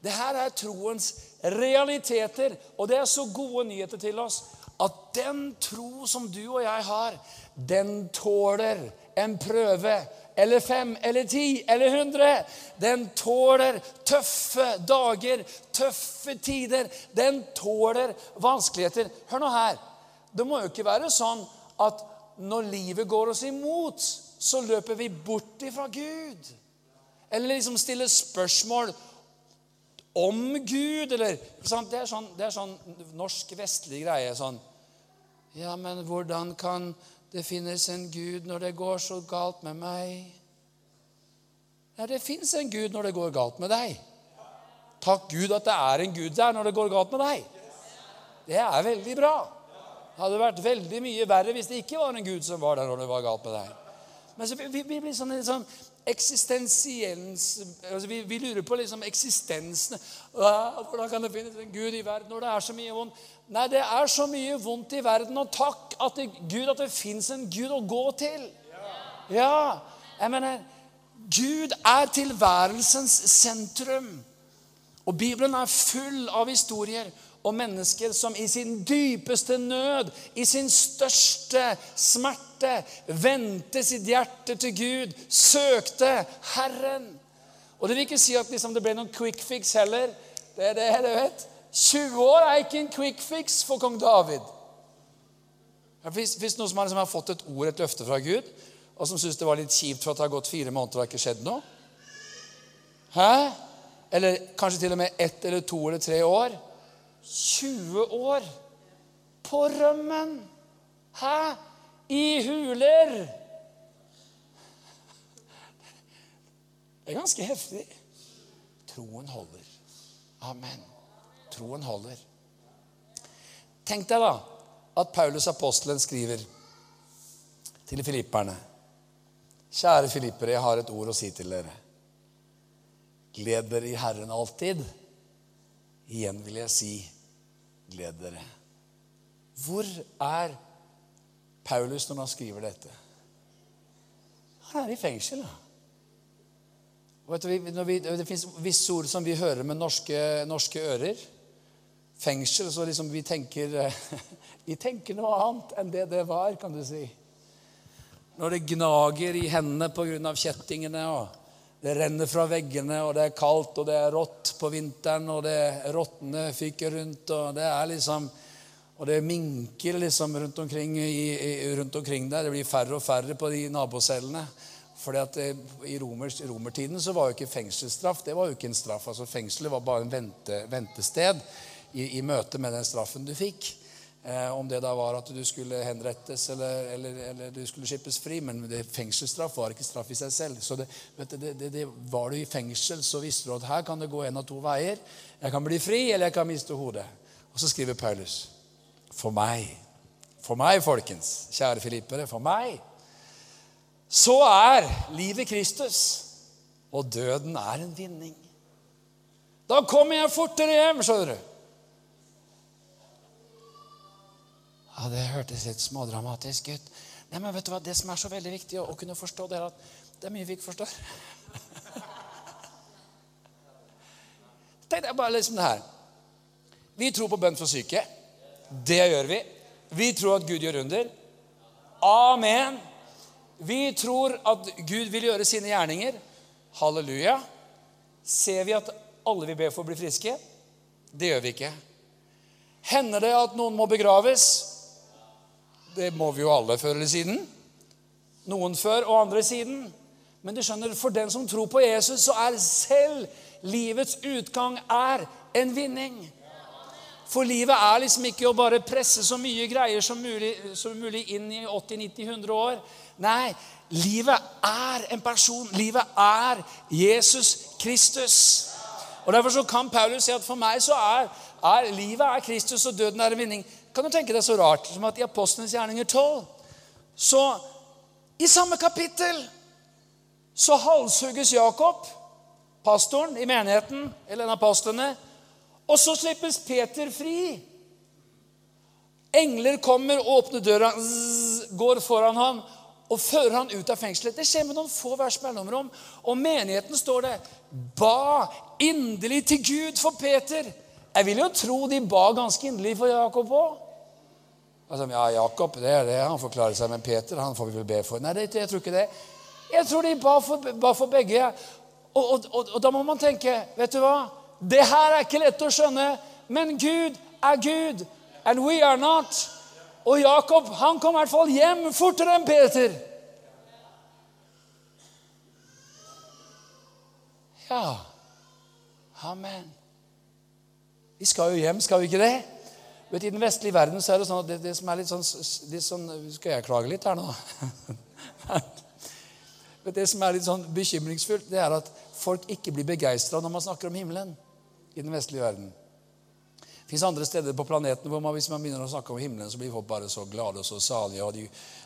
A: Det her er troens realiteter. Og det er så gode nyheter til oss at den tro som du og jeg har, den tåler en prøve. Eller fem, eller ti, eller hundre. Den tåler tøffe dager, tøffe tider. Den tåler vanskeligheter. Hør nå her. Det må jo ikke være sånn at når livet går oss imot, så løper vi bort ifra Gud. Eller liksom stiller spørsmål om Gud, eller? Det, er sånn, sånn norsk vestlig greie. sånn, Ja, men hvordan kan det finnes en Gud når det går så galt med meg? Ja, det fins en Gud når det går galt med deg. Takk Gud at det er en Gud der når det går galt med deg. Det er veldig bra. Det hadde vært veldig mye verre hvis det ikke var en Gud som var der når det var galt med deg. Men så vi, vi blir sånn, sånn eksistensiens altså vi, vi lurer på liksom eksistensen. «Hva- Hvordan kan det finnes en Gud i verden når det er så mye vondt? Nei, det er så mye vondt i verden, og takk at det, Gud at det fins en Gud å gå til. Ja, jeg mener Gud er tilværelsens sentrum. Og Bibelen er full av historier om mennesker som i sin dypeste nød, i sin største smerte, vendte sitt hjerte til Gud, søkte Herren. Og det vil ikke si at liksom det ble noen quick fix heller. Det er det, du vet. 20 år er ikke en quick fix for kong David. Hvis, hvis noen som har, liksom, har fått et ord, et løfte fra Gud, og som syns det var litt kjipt for at det har gått fire måneder og det har ikke skjedd noe Hæ? Eller kanskje til og med ett eller to eller tre år. 20 år på rømmen! Hæ? I huler! Det er ganske heftig. Troen holder. Amen. Troen holder. Tenk deg da at Paulus apostelen skriver til filipperne Kjære filippere, jeg har et ord å si til dere. Gled dere i Herren alltid. Igjen vil jeg si, gled dere. Hvor er Paulus når han skriver dette? Han er i fengsel. da. Og vi, det fins visse ord som vi hører med norske, norske ører. Fengsel, så liksom vi tenker Vi tenker noe annet enn det det var, kan du si. Når det gnager i hendene pga. kjettingene, og det renner fra veggene, og det er kaldt, og det er rått på vinteren, og det rottene fyker rundt, og det er liksom og det minker liksom rundt omkring, i, rundt omkring der. Det blir færre og færre på de nabocellene. Fordi at det, I romers, romertiden så var jo ikke fengselsstraff det var jo ikke en straff. altså Fengselet var bare en vente, ventested i, i, møte med den straffen du fikk. Eh, om det da var at du skulle henrettes eller, eller, eller du skulle skippes fri. Men det, fengselsstraff var ikke straff i seg selv. Så det, det, det, Var du i fengsel, så visste du at her kan det gå en av to veier. Jeg kan bli fri, eller jeg kan miste hodet. Og så skriver Paulus For meg, for meg, folkens, kjære filippere, for meg så er livet Kristus, og døden er en vinning. Da kommer jeg fortere hjem, skjønner du. Ja, Det hørtes litt smådramatisk ut. Nei, men vet du hva? Det som er så veldig viktig å, kunne forstå, det er at det er mye vi ikke forstår. Tenk deg bare liksom det her. Vi tror på bønn for syke. Det gjør vi. Vi tror at Gud gjør under. Amen. Vi tror at Gud vil gjøre sine gjerninger. Halleluja. Ser vi at alle vi ber for, blir friske? Det gjør vi ikke. Hender det at noen må begraves? Det må vi jo alle før eller siden. Noen før og andre siden. Men du skjønner, for den som tror på Jesus, så er selv livets utgang er en vinning. For livet er liksom ikke å bare presse så mye greier som mulig, som mulig inn i 80-90-100 år. Nei, livet er en person. Livet er Jesus Kristus. Og Derfor så kan Paulus si at for meg så er, er livet er Kristus, og døden er en vinning. Kan du tenke deg så rart som at i Apostlenes gjerninger 12 så I samme kapittel så halshugges Jakob, pastoren i menigheten, eller en av apostlene, og så slippes Peter fri. Engler kommer, åpner døra, går foran ham og fører han ut av fengselet. Det skjer med noen få vers mellomrom. Og menigheten står det ba inderlig til Gud for Peter. Jeg vil jo tro de ba ganske inderlig for Jakob òg. Altså, ja, Jakob det er det, han forklarer seg, med Peter han får vi vel be for. Nei, det, jeg tror ikke det. Jeg tror de ba for, ba for begge. Og, og, og, og, da må man tenke Vet du hva? Det her er ikke lett å skjønne, men Gud er Gud, and we are not. Og Jakob han kom i hvert fall hjem fortere enn Peter. Ja. Amen. Vi skal jo hjem, skal vi ikke det? Vet, I den vestlige verden så er det sånn at det, det som er litt sånn, litt sånn, Skal jeg klage litt her nå? Det som er litt sånn bekymringsfullt, det er at folk ikke blir begeistra når man snakker om himmelen i den vestlige verden. Det fins andre steder på planeten hvor man, hvis man begynner å snakke om himmelen, så blir folk bare så glade og så salige. og de,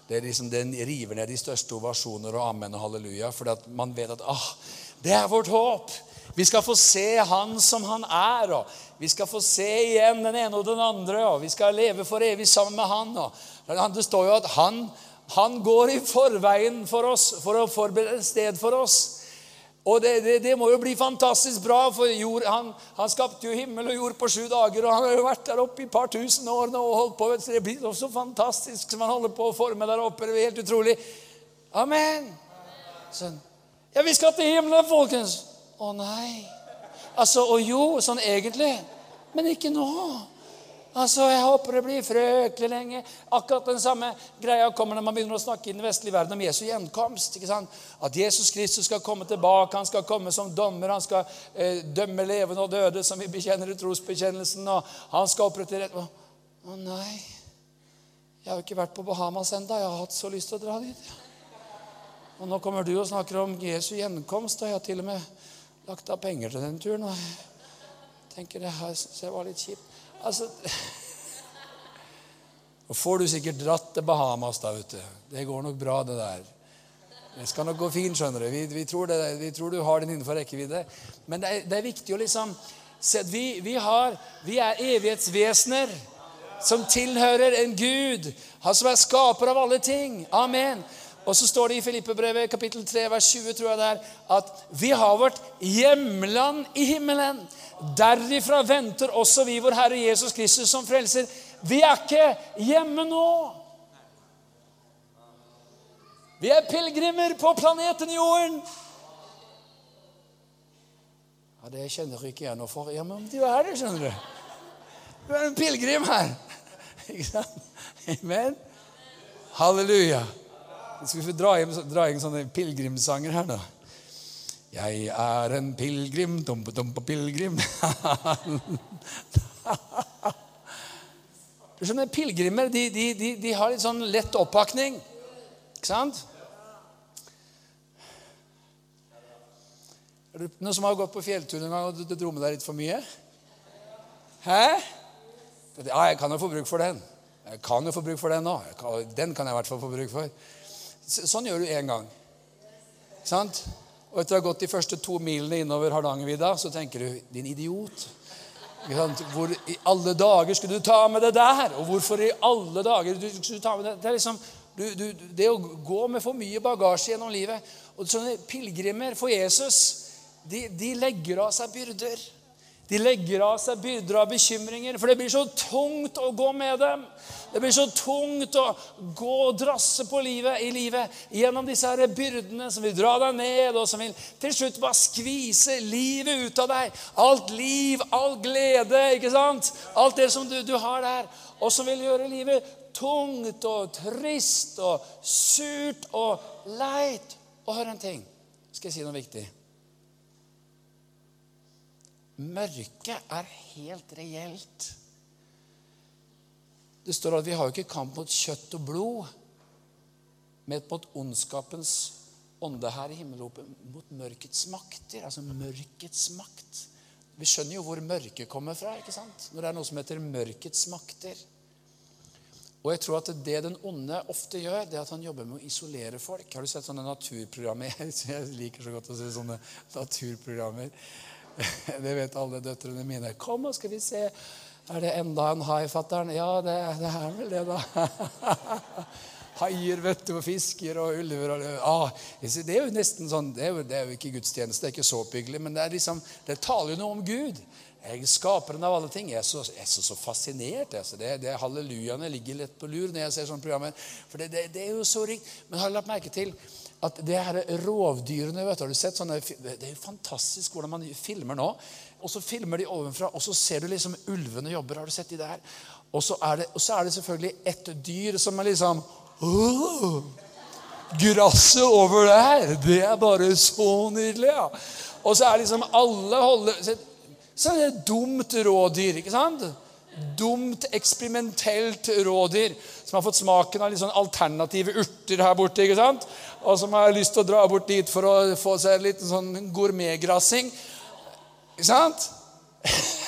A: det, liksom, Den river ned de største ovasjoner og amen og halleluja. For man vet at ah, det er vårt håp. Vi skal få se Han som Han er. og Vi skal få se igjen den ene og den andre. og Vi skal leve for evig sammen med Han. og Det står jo at Han, han går i forveien for oss for å forberede et sted for oss. Og det, det, det, må jo bli fantastisk bra, for jord, han, han, skapte jo himmel og jord på sju dager. Og han har jo vært der oppe i et par tusen år nå og holdt på. Så det blir så fantastisk som han holder på å forme der oppe. Det er helt utrolig. Amen. Sånn. Ja, vi skal til himmelen, folkens. Å nei. Altså, Og jo, sånn egentlig. Men ikke nå. Altså, Jeg håper det blir frøkelig lenge. Akkurat den samme greia kommer når man begynner å snakke i den vestlige verden om Jesu gjenkomst. ikke sant? At Jesus Kristus skal komme tilbake, han skal komme som dommer, han skal eh, dømme levende og døde, som vi bekjenner i trosbekjennelsen, og han skal opprette rett Å, å nei, jeg har jo ikke vært på Bahamas enda, jeg har hatt så lyst til å dra dit. Og nå kommer du og snakker om Jesu gjenkomst, og jeg har til og med lagt av penger til den turen. og jeg tenker det her jeg var litt kjipt. Altså Og får du sikkert dratt til Bahamas, da, vet du. Det går nok bra, det der. Det skal nok gå fint, skjønner du. Vi, vi, tror, det, vi tror, du har den innenfor rekkevidde. Men det er, det er viktig å liksom vi, vi, har, vi er evighetsvesener som tilhører en Gud, han som er skaper av alle ting. Amen. Og så står det i Filippebrevet kapittel 3, vers 20, tror jeg det er, at vi har vårt hjemland i himmelen. Derifra venter også vi vår Herre Jesus Kristus som frelser. Vi er ikke hjemme nå. Vi er pilegrimer på planeten Jorden. Ja, Det kjenner ikke jeg noe for. Ja, men du er det, skjønner du. Du er en pilegrim her. Ikke sant? Amen. Halleluja. Skal vi dra inn, dra inn sånne pilegrimssanger her, da? Jeg er en pilegrim, dumpe-dumpe-pilegrim Du skjønner, Pilegrimer de, de, de, de, har litt sånn lett oppakning. Ikke sant? Er det noen som har gått på fjelltur en gang og du dro med deg litt for mye? Hæ? Ja, jeg kan jo få bruk for den. Jeg kan jo få bruk for den nå. Den kan jeg i hvert fall få bruk for. Sånn gjør du én gang. Sant? Og etter å ha gått de første to milene innover Hardangervidda, så tenker du 'din idiot'. Hvor i alle dager skulle du ta med det der? Og hvorfor i alle dager du skulle ta med det? Det er liksom, du, du, det å gå med for mye bagasje gjennom livet. Og sånne Pilegrimer for Jesus de, de legger av seg byrder. De legger av seg byrder av bekymringer, for det blir så tungt å gå med dem. Det blir så tungt å gå og drasse på livet, i livet gjennom disse her byrdene som vil dra deg ned, og som vil til slutt bare skvise livet ut av deg. Alt liv, all glede, ikke sant? Alt det som du, du har der. Og som vil gjøre livet tungt og trist og surt og leit. Og hør en ting. Skal jeg si noe viktig? Mørket er helt reelt. Det står at vi har jo ikke kamp mot kjøtt og blod, men mot ondskapens ånde her i himmelropet, mot mørkets makter. Altså mørkets makt. Vi skjønner jo hvor mørket kommer fra, ikke sant? når det er noe som heter mørkets makter. Og jeg tror at det den onde ofte gjør, det er at han jobber med å isolere folk. Har du sett sånne naturprogrammer? Jeg liker så godt å se sånne naturprogrammer. Det vet alle døtrene mine. Kom, og skal vi se. Er det enda en hai, fatter'n? Ja, det, det, er vel det, da. Haier, vet du, og fisker og ulver og ah, Det er jo nesten sånn, det er jo, det er jo ikke gudstjeneste, det er ikke så oppbyggelig, men det, er liksom, det taler jo noe om Gud. Jeg er skaperen av alle ting. Jeg er så, jeg er så, så fascinert. Altså. Det, det Hallelujaene ligger lett på lur når jeg ser sånne programmer. For det, det, det er jo så rikt. Men har du lagt merke til at det her rovdyrene vet du, Har du sett sånne, Det er jo fantastisk hvordan man filmer nå. Og så filmer de ovenfra, og så ser du liksom ulvene jobber. Har du sett de der? Og så er det, så er det selvfølgelig ett dyr som er liksom oh, Gresset over der, det er bare så nydelig. ja. Og så er liksom alle holder Så er det et dumt rådyr. ikke sant? Dumt, eksperimentelt rådyr som har fått smaken av litt sånn alternative urter her borte. ikke sant? Og som har lyst til å dra bort dit for å få seg litt sånn gourmetgrassing. Ikke sant?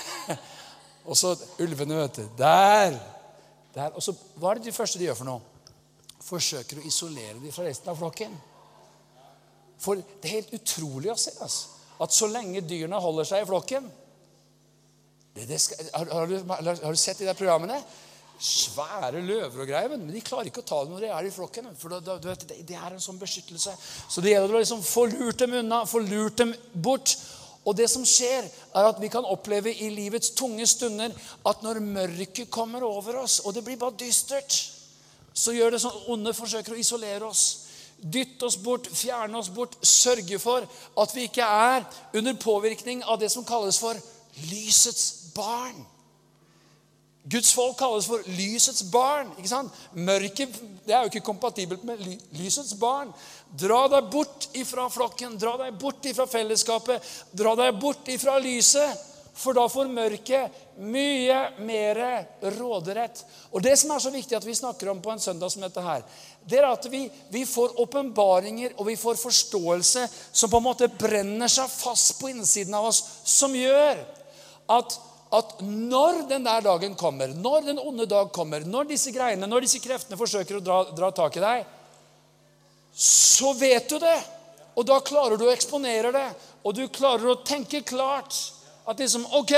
A: og så ulvene, vet du. Der. Der. Og så, Hva er det de første de gjør for noe? Forsøker å isolere dem fra resten av flokken. For det er helt utrolig å se altså, at så lenge dyrene holder seg i flokken det, det skal, har, har, du, har, du, sett de der programmene? Svære løver og greier, men de klarer ikke å ta dem når de er i flokken. for da, da, det, det, er en sånn beskyttelse. Så det gjelder å liksom få lurt dem unna, få lurt dem bort. Og det som skjer, er at vi kan oppleve i livets tunge stunder at når mørket kommer over oss, og det blir bare dystert, så gjør det sånn onde forsøker å isolere oss. Dytte oss bort, fjerne oss bort, sørge for at vi ikke er under påvirkning av det som kalles for lysets barn. Guds folk kalles for lysets barn. ikke sant? Mørket det er jo ikke kompatibelt med ly lysets barn. Dra deg bort ifra flokken, dra deg bort ifra fellesskapet, dra deg bort ifra lyset. For da får mørket mye mer råderett. Og Det som er så viktig at vi snakker om på en søndag som dette her, det er at vi, vi får åpenbaringer og vi får forståelse som på en måte brenner seg fast på innsiden av oss, som gjør at at når den der dagen kommer, når den onde dag kommer, når disse greiene, når disse kreftene forsøker å dra, dra tak i deg, så vet du det. Og da klarer du å eksponere det, og du klarer å tenke klart. At liksom OK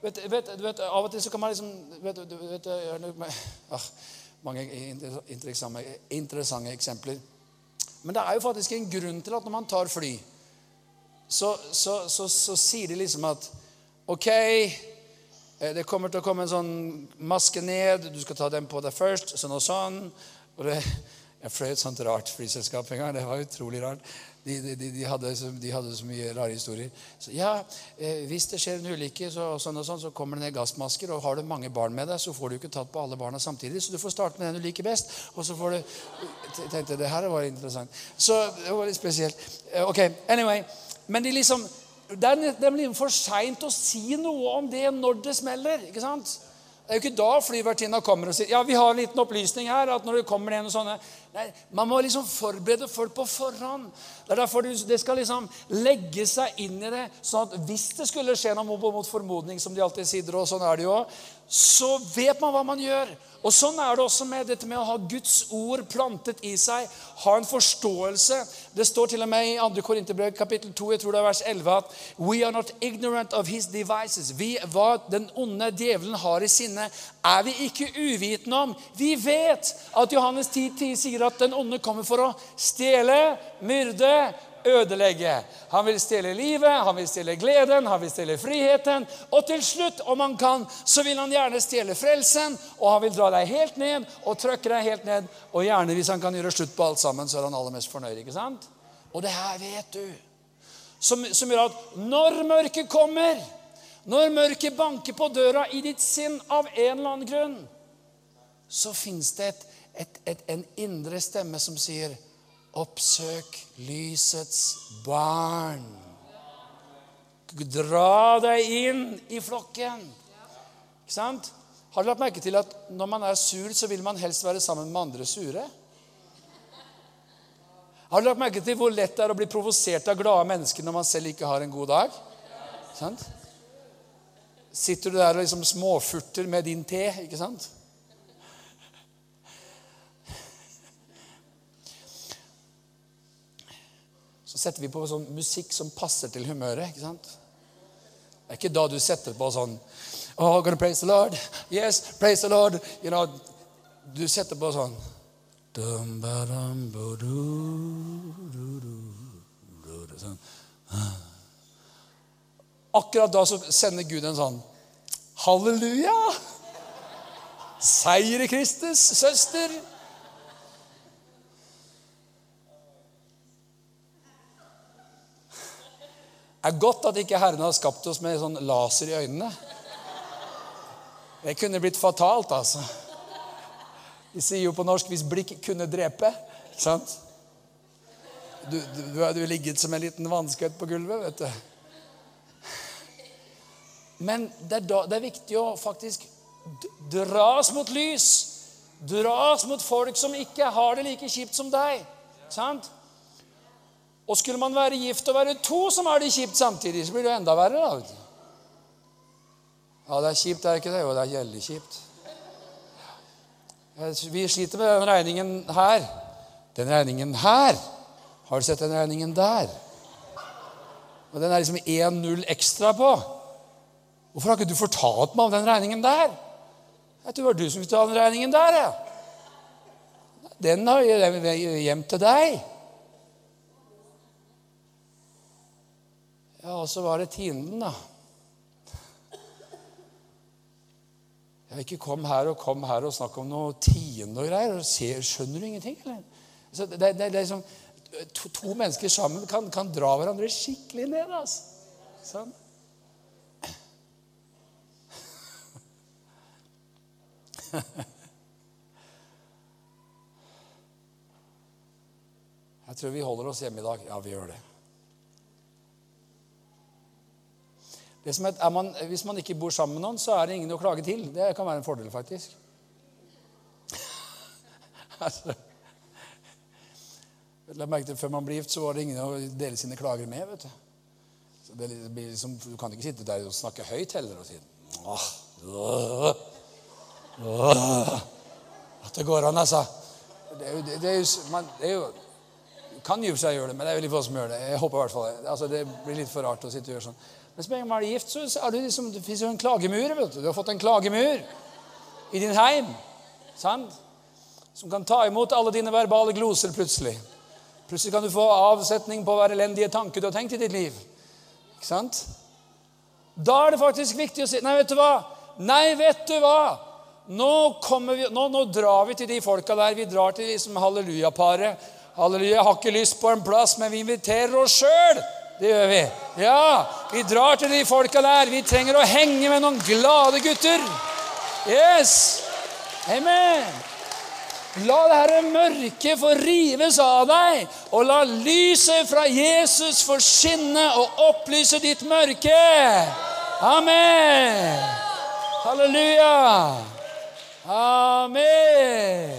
A: vet, vet, vet, Av og til så kan man liksom vet, vet, ah, Mange interessante, interessante eksempler. Men det er jo faktisk en grunn til at når man tar fly, så, så, så, så sier de liksom at OK, eh, det kommer til å komme en sånn maske ned. Du skal ta den på deg først. Sånn og sånn. Og det, jeg fløy et sånt rart flyselskap en gang. Det var utrolig rart. De, de, de, hadde, så, de, hadde, så, mye rare historier. Så ja, eh, Hvis det skjer en ulykke, så, sånn og sånn, så kommer det ned gassmasker. Og har du mange barn med deg, så får du ikke tatt på alle barna samtidig. Så du får starte med den du liker best. Og så får du Jeg tenkte det her var interessant. Så det var litt spesielt. Eh, ok, anyway. Men de liksom det er nemlig for seint å si noe om det når det smeller. ikke sant? Det er jo ikke da flyvertinna kommer og sier ja, vi har en liten opplysning her. at når det kommer en og sånne, Nei, Man må liksom forberede folk på forhånd. Det er derfor det skal liksom legge seg inn i det. sånn at hvis det skulle skje noe mot formodning, som de alltid sier, og sånn er det jo, så vet man hva man gjør. Og Sånn er det også med dette med å ha Guds ord plantet i seg. Ha en forståelse. Det står til og med i 2. Korinterbrev kapittel 2 jeg tror det er vers 11, at We are not ignorant of his devices. Vi, Hva den onde djevelen har i sinne, er vi ikke uvitende om. Vi vet at Johannes 10, 10 sier at den onde kommer for å stjele, myrde, ødelegge. Han vil stjele livet, han vil stjele gleden, han vil stjele friheten. Og til slutt, om han kan, så vil han gjerne stjele frelsen, og han vil dra deg helt ned og trykke deg helt ned. Og gjerne, hvis han kan gjøre slutt på alt sammen, så er han aller mest fornøyd. ikke sant? Og det her vet du. Som, som gjør at når mørket kommer, når mørket banker på døra i ditt sinn av en eller annen grunn, så fins det et, et, et, en indre stemme som sier Oppsøk lysets barn. Dra deg inn i flokken. Ikke sant? Har du lagt merke til at når man er sur, så vil man helst være sammen med andre sure? Har du lagt merke til hvor lett det er å bli provosert av glade mennesker når man selv ikke har en god dag? Sant? Sitter du der og liksom småfurter med din te, ikke sant? Så setter vi på sånn musikk som passer til humøret. ikke sant? Det er ikke da du setter på sånn Oh, gonna praise the Lord. Yes, praise the Lord. You know, du setter på sånn sånn. Akkurat da så sender Gud en sånn Halleluja! Seier i Kristus, søster! Det er godt at ikke Herren har skapt oss med sånn laser i øynene. Det kunne blitt fatalt, altså. De sier jo på norsk 'hvis blikk kunne drepe'. Ikke sant? Du, du, du hadde jo ligget som en liten vanskehet på gulvet, vet du. Men det er, da, det er viktig å faktisk dras mot lys. Dras mot folk som ikke har det like kjipt som deg. Sant? Og skulle man være gift og være to som har det kjipt samtidig, så blir det jo enda verre. da. Ja, det er kjipt, det er ikke det? Jo, det er veldig kjipt. Vi sliter med den regningen her. Den regningen her. Har du sett den regningen der? Og Den er liksom 1-0 ekstra på. Hvorfor har ikke du fortalt meg om den regningen der? Jeg tror det var du som skulle ta den regningen der. Ja. Den har jeg gjemt til deg. Ja, og så var det tienden, da. Ja, ikke kom her og kom her og snakk om noe tiende og greier. og Skjønner du ingenting, eller? Så det, det, det er liksom, to, to, mennesker sammen kan, kan, dra hverandre skikkelig ned. altså. Sånn. Jeg tror vi holder oss hjemme i dag. Ja, vi gjør det. det som er, er man, hvis man ikke bor sammen med noen, så er det ingen å klage til. Det kan være en fordel, faktisk. altså, La merke til, Før man blir gift, så var det ingen å dele sine klager med. vet Du så det blir liksom, Du kan ikke sitte der og snakke høyt heller og si åh, åh, åh, At det går an, altså. Det er jo, det, det er jo, man, det er jo kan jo seg gjøre det, men det er litt få som gjør det. Jeg håper i hvert fall det. Altså, det blir litt for rart å sitte og gjøre sånn. Men så lenge man er gift, så er det liksom, det fins jo en klagemur. vet Du Du har fått en klagemur i din heim. Sant? Som kan ta imot alle dine verbale gloser plutselig. Plutselig kan du få avsetning på hver elendige tanke du har tenkt i ditt liv. Ikke sant? Da er det faktisk viktig å si Nei, vet du hva? Nei, vet du hva? Nå, vi, nå, nå drar vi til de folka der. Vi drar til liksom hallelujaparet. Halleluja, jeg har ikke lyst på en plass, men vi inviterer oss sjøl. Det gjør vi. Ja, vi drar til de folka der. Vi trenger å henge med noen glade gutter. Yes. Amen. La dette mørket få rives av deg, og la lyset fra Jesus få skinne og opplyse ditt mørke. Amen. Halleluja. Amen.